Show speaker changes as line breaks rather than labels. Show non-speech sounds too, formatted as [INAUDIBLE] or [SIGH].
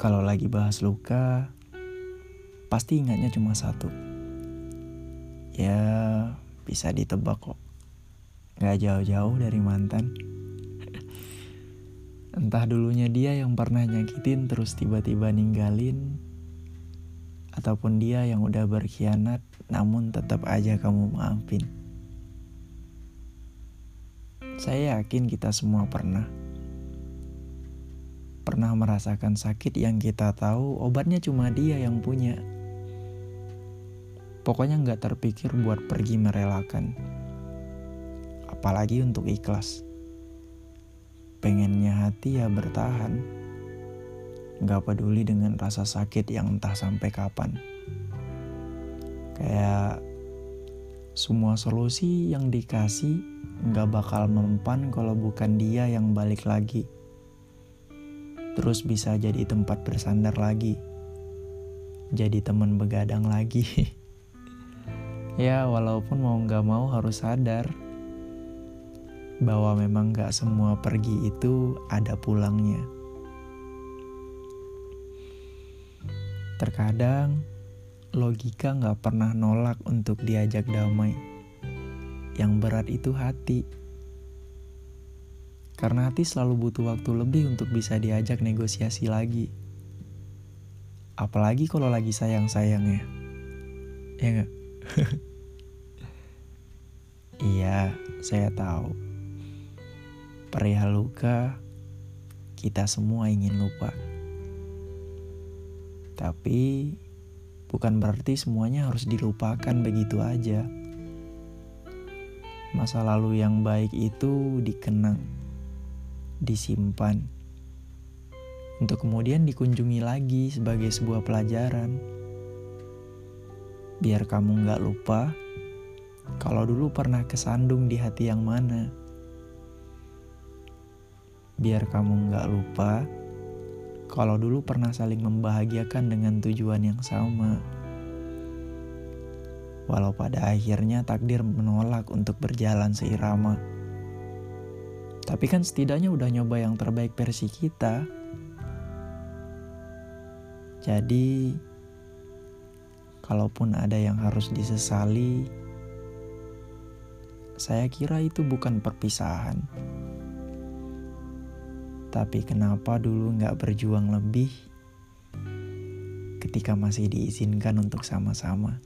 Kalau lagi bahas luka, pasti ingatnya cuma satu. Ya, bisa ditebak kok. Gak jauh-jauh dari mantan. [LAUGHS] Entah dulunya dia yang pernah nyakitin terus tiba-tiba ninggalin, ataupun dia yang udah berkhianat namun tetap aja kamu maafin. Saya yakin kita semua pernah pernah merasakan sakit yang kita tahu obatnya cuma dia yang punya. Pokoknya nggak terpikir buat pergi merelakan. Apalagi untuk ikhlas. Pengennya hati ya bertahan. Nggak peduli dengan rasa sakit yang entah sampai kapan. Kayak semua solusi yang dikasih nggak bakal mempan kalau bukan dia yang balik lagi terus bisa jadi tempat bersandar lagi, jadi teman begadang lagi. [LAUGHS] ya, walaupun mau nggak mau harus sadar bahwa memang nggak semua pergi itu ada pulangnya. Terkadang logika nggak pernah nolak untuk diajak damai. Yang berat itu hati karena hati selalu butuh waktu lebih untuk bisa diajak negosiasi lagi. Apalagi kalau lagi sayang-sayangnya. Ya nggak? [LAUGHS] iya, saya tahu. Perihal luka, kita semua ingin lupa. Tapi, bukan berarti semuanya harus dilupakan begitu aja. Masa lalu yang baik itu dikenang disimpan, untuk kemudian dikunjungi lagi sebagai sebuah pelajaran. Biar kamu nggak lupa kalau dulu pernah kesandung di hati yang mana. Biar kamu nggak lupa kalau dulu pernah saling membahagiakan dengan tujuan yang sama. Walau pada akhirnya takdir menolak untuk berjalan seirama. Tapi kan setidaknya udah nyoba yang terbaik versi kita. Jadi, kalaupun ada yang harus disesali, saya kira itu bukan perpisahan. Tapi kenapa dulu nggak berjuang lebih ketika masih diizinkan untuk sama-sama?